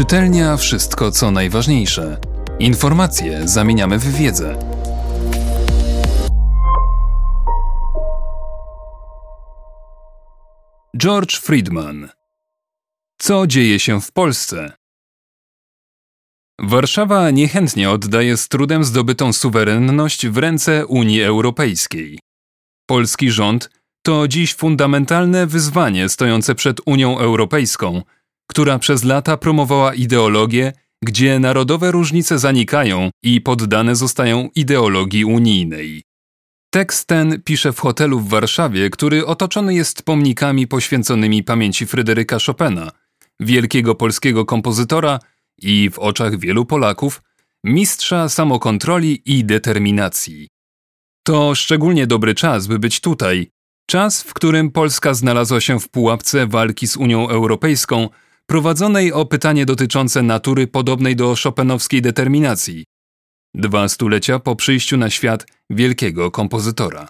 Czytelnia wszystko co najważniejsze. Informacje zamieniamy w wiedzę. George Friedman. Co dzieje się w Polsce? Warszawa niechętnie oddaje z trudem zdobytą suwerenność w ręce Unii Europejskiej. Polski rząd to dziś fundamentalne wyzwanie stojące przed Unią Europejską, która przez lata promowała ideologię, gdzie narodowe różnice zanikają i poddane zostają ideologii unijnej. Tekst ten pisze w hotelu w Warszawie, który otoczony jest pomnikami poświęconymi pamięci Fryderyka Chopina, wielkiego polskiego kompozytora i w oczach wielu Polaków mistrza samokontroli i determinacji. To szczególnie dobry czas, by być tutaj, czas, w którym Polska znalazła się w pułapce walki z Unią Europejską, prowadzonej o pytanie dotyczące natury podobnej do Chopinowskiej determinacji, dwa stulecia po przyjściu na świat wielkiego kompozytora.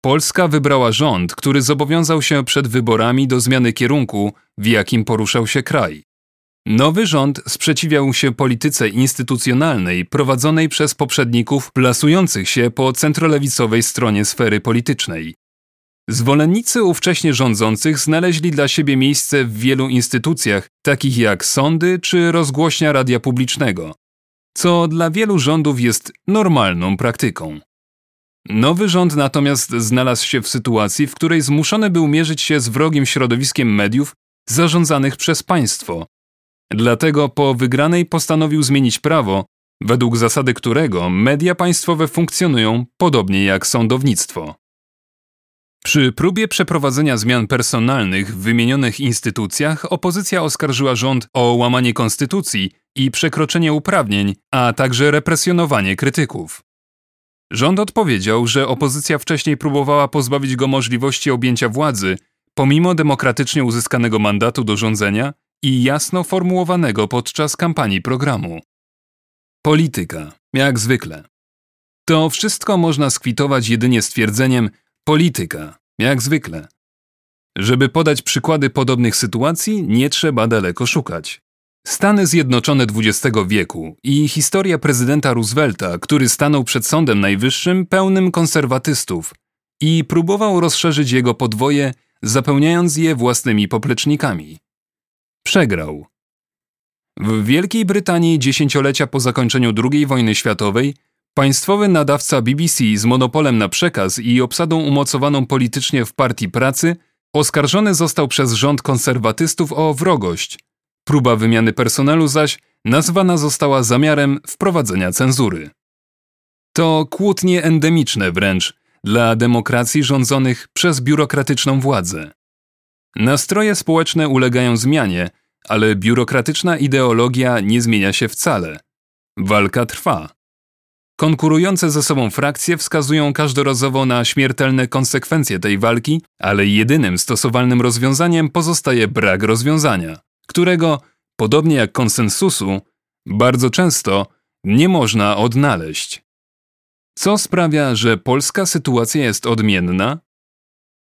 Polska wybrała rząd, który zobowiązał się przed wyborami do zmiany kierunku, w jakim poruszał się kraj. Nowy rząd sprzeciwiał się polityce instytucjonalnej prowadzonej przez poprzedników plasujących się po centrolewicowej stronie sfery politycznej. Zwolennicy ówcześnie rządzących znaleźli dla siebie miejsce w wielu instytucjach, takich jak sądy czy rozgłośnia radia publicznego, co dla wielu rządów jest normalną praktyką. Nowy rząd natomiast znalazł się w sytuacji, w której zmuszony był mierzyć się z wrogim środowiskiem mediów zarządzanych przez państwo. Dlatego po wygranej postanowił zmienić prawo, według zasady którego media państwowe funkcjonują podobnie jak sądownictwo. Przy próbie przeprowadzenia zmian personalnych w wymienionych instytucjach opozycja oskarżyła rząd o łamanie konstytucji i przekroczenie uprawnień, a także represjonowanie krytyków. Rząd odpowiedział, że opozycja wcześniej próbowała pozbawić go możliwości objęcia władzy, pomimo demokratycznie uzyskanego mandatu do rządzenia i jasno formułowanego podczas kampanii programu. Polityka, jak zwykle. To wszystko można skwitować jedynie stwierdzeniem polityka, jak zwykle. Żeby podać przykłady podobnych sytuacji, nie trzeba daleko szukać. Stany Zjednoczone XX wieku i historia prezydenta Roosevelta, który stanął przed Sądem Najwyższym pełnym konserwatystów i próbował rozszerzyć jego podwoje, zapełniając je własnymi poplecznikami. Przegrał. W Wielkiej Brytanii dziesięciolecia po zakończeniu II wojny światowej państwowy nadawca BBC z monopolem na przekaz i obsadą umocowaną politycznie w Partii Pracy oskarżony został przez rząd konserwatystów o wrogość – Próba wymiany personelu zaś nazwana została zamiarem wprowadzenia cenzury. To kłótnie endemiczne wręcz dla demokracji rządzonych przez biurokratyczną władzę. Nastroje społeczne ulegają zmianie, ale biurokratyczna ideologia nie zmienia się wcale. Walka trwa. Konkurujące ze sobą frakcje wskazują każdorazowo na śmiertelne konsekwencje tej walki, ale jedynym stosowalnym rozwiązaniem pozostaje brak rozwiązania którego, podobnie jak konsensusu, bardzo często nie można odnaleźć. Co sprawia, że polska sytuacja jest odmienna?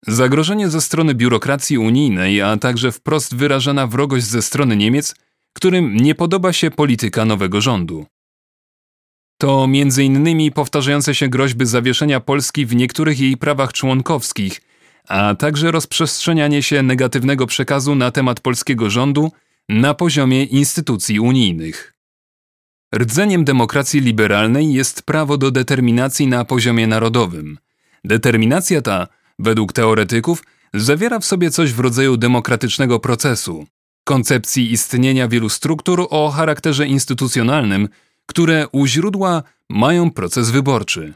Zagrożenie ze strony biurokracji unijnej, a także wprost wyrażana wrogość ze strony Niemiec, którym nie podoba się polityka nowego rządu. To m.in. powtarzające się groźby zawieszenia Polski w niektórych jej prawach członkowskich – a także rozprzestrzenianie się negatywnego przekazu na temat polskiego rządu na poziomie instytucji unijnych. Rdzeniem demokracji liberalnej jest prawo do determinacji na poziomie narodowym. Determinacja ta, według teoretyków, zawiera w sobie coś w rodzaju demokratycznego procesu, koncepcji istnienia wielu struktur o charakterze instytucjonalnym, które u źródła mają proces wyborczy.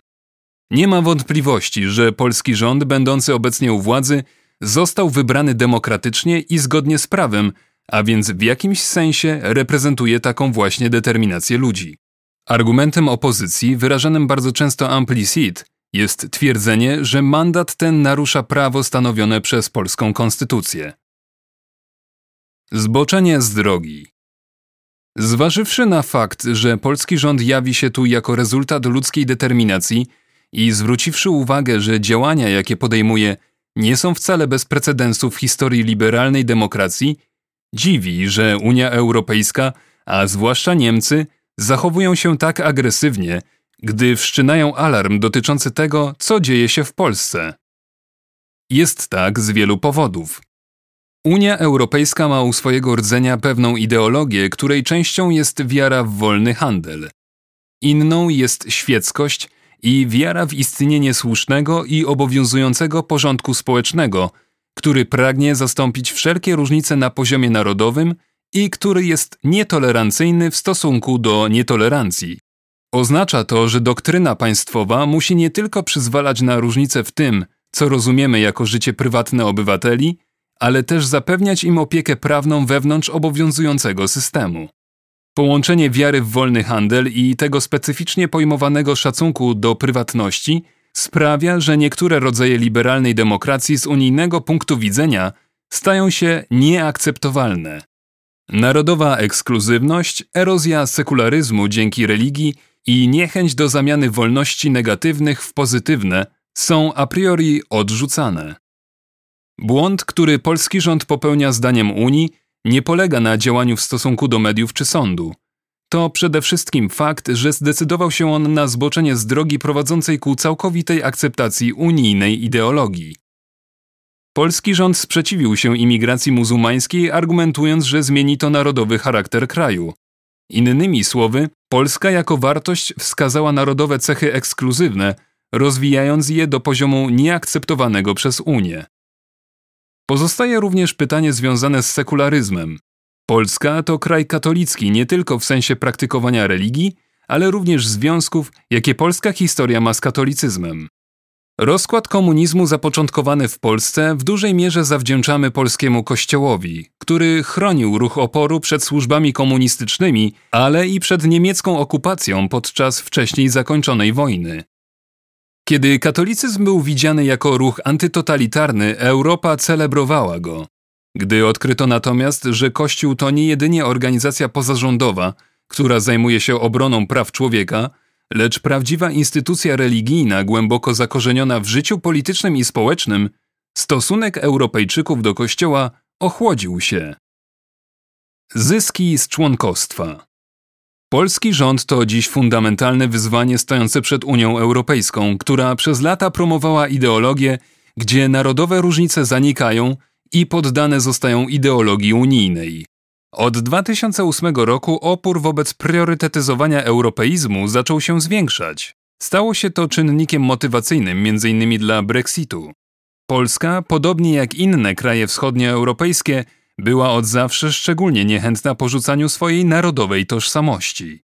Nie ma wątpliwości, że polski rząd, będący obecnie u władzy, został wybrany demokratycznie i zgodnie z prawem, a więc w jakimś sensie reprezentuje taką właśnie determinację ludzi. Argumentem opozycji, wyrażanym bardzo często implicit, jest twierdzenie, że mandat ten narusza prawo stanowione przez polską konstytucję. Zboczenie z drogi. Zważywszy na fakt, że polski rząd jawi się tu jako rezultat ludzkiej determinacji, i zwróciwszy uwagę, że działania, jakie podejmuje, nie są wcale bez precedensu w historii liberalnej demokracji, dziwi, że Unia Europejska, a zwłaszcza Niemcy, zachowują się tak agresywnie, gdy wszczynają alarm dotyczący tego, co dzieje się w Polsce. Jest tak z wielu powodów. Unia Europejska ma u swojego rdzenia pewną ideologię, której częścią jest wiara w wolny handel. Inną jest świeckość i wiara w istnienie słusznego i obowiązującego porządku społecznego, który pragnie zastąpić wszelkie różnice na poziomie narodowym i który jest nietolerancyjny w stosunku do nietolerancji. Oznacza to, że doktryna państwowa musi nie tylko przyzwalać na różnice w tym, co rozumiemy jako życie prywatne obywateli, ale też zapewniać im opiekę prawną wewnątrz obowiązującego systemu. Połączenie wiary w wolny handel i tego specyficznie pojmowanego szacunku do prywatności sprawia, że niektóre rodzaje liberalnej demokracji z unijnego punktu widzenia stają się nieakceptowalne. Narodowa ekskluzywność, erozja sekularyzmu dzięki religii i niechęć do zamiany wolności negatywnych w pozytywne są a priori odrzucane. Błąd, który polski rząd popełnia zdaniem Unii, nie polega na działaniu w stosunku do mediów czy sądu. To przede wszystkim fakt, że zdecydował się on na zboczenie z drogi prowadzącej ku całkowitej akceptacji unijnej ideologii. Polski rząd sprzeciwił się imigracji muzułmańskiej, argumentując, że zmieni to narodowy charakter kraju. Innymi słowy, Polska jako wartość wskazała narodowe cechy ekskluzywne, rozwijając je do poziomu nieakceptowanego przez Unię. Pozostaje również pytanie związane z sekularyzmem. Polska to kraj katolicki nie tylko w sensie praktykowania religii, ale również związków, jakie polska historia ma z katolicyzmem. Rozkład komunizmu zapoczątkowany w Polsce w dużej mierze zawdzięczamy polskiemu kościołowi, który chronił ruch oporu przed służbami komunistycznymi, ale i przed niemiecką okupacją podczas wcześniej zakończonej wojny. Kiedy katolicyzm był widziany jako ruch antytotalitarny, Europa celebrowała go. Gdy odkryto natomiast, że Kościół to nie jedynie organizacja pozarządowa, która zajmuje się obroną praw człowieka, lecz prawdziwa instytucja religijna głęboko zakorzeniona w życiu politycznym i społecznym, stosunek Europejczyków do Kościoła ochłodził się. Zyski z członkostwa. Polski rząd to dziś fundamentalne wyzwanie stojące przed Unią Europejską, która przez lata promowała ideologię, gdzie narodowe różnice zanikają i poddane zostają ideologii unijnej. Od 2008 roku opór wobec priorytetyzowania europeizmu zaczął się zwiększać. Stało się to czynnikiem motywacyjnym m.in. dla Brexitu. Polska, podobnie jak inne kraje wschodnioeuropejskie, była od zawsze szczególnie niechętna porzucaniu swojej narodowej tożsamości.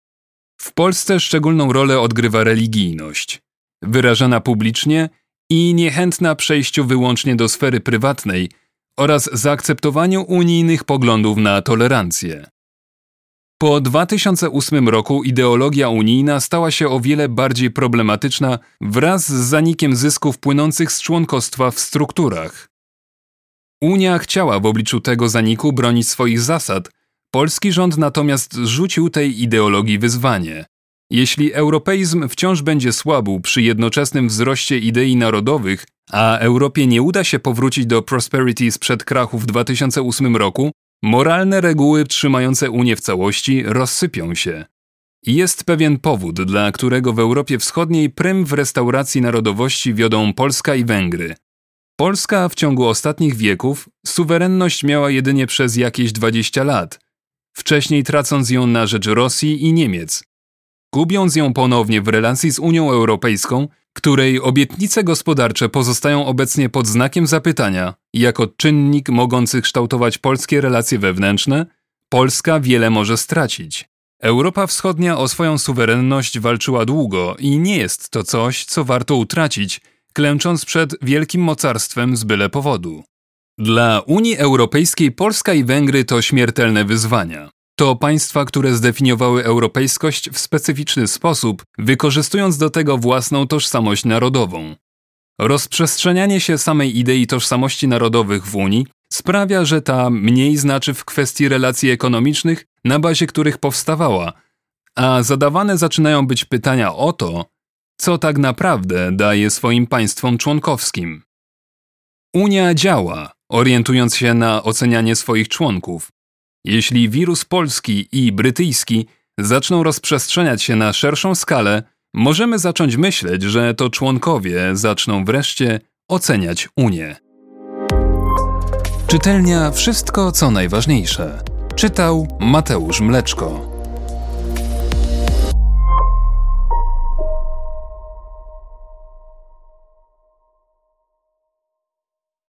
W Polsce szczególną rolę odgrywa religijność, wyrażana publicznie i niechętna przejściu wyłącznie do sfery prywatnej oraz zaakceptowaniu unijnych poglądów na tolerancję. Po 2008 roku ideologia unijna stała się o wiele bardziej problematyczna wraz z zanikiem zysków płynących z członkostwa w strukturach. Unia chciała w obliczu tego zaniku bronić swoich zasad, polski rząd natomiast rzucił tej ideologii wyzwanie. Jeśli europeizm wciąż będzie słabł przy jednoczesnym wzroście idei narodowych, a Europie nie uda się powrócić do prosperity sprzed krachu w 2008 roku, moralne reguły trzymające Unię w całości rozsypią się. Jest pewien powód, dla którego w Europie Wschodniej prym w restauracji narodowości wiodą Polska i Węgry. Polska w ciągu ostatnich wieków suwerenność miała jedynie przez jakieś 20 lat, wcześniej tracąc ją na rzecz Rosji i Niemiec. Gubiąc ją ponownie w relacji z Unią Europejską, której obietnice gospodarcze pozostają obecnie pod znakiem zapytania, jako czynnik mogący kształtować polskie relacje wewnętrzne, Polska wiele może stracić. Europa Wschodnia o swoją suwerenność walczyła długo i nie jest to coś, co warto utracić, klęcząc przed wielkim mocarstwem z byle powodu. Dla Unii Europejskiej Polska i Węgry to śmiertelne wyzwania. To państwa, które zdefiniowały europejskość w specyficzny sposób, wykorzystując do tego własną tożsamość narodową. Rozprzestrzenianie się samej idei tożsamości narodowych w Unii sprawia, że ta mniej znaczy w kwestii relacji ekonomicznych, na bazie których powstawała, a zadawane zaczynają być pytania o to, co tak naprawdę daje swoim państwom członkowskim. Unia działa, orientując się na ocenianie swoich członków, Jeśli wirus polski i brytyjski zaczną rozprzestrzeniać się na szerszą skalę, możemy zacząć myśleć, że to członkowie zaczną wreszcie oceniać Unię. Czytelnia Wszystko co najważniejsze. Czytał Mateusz Mleczko.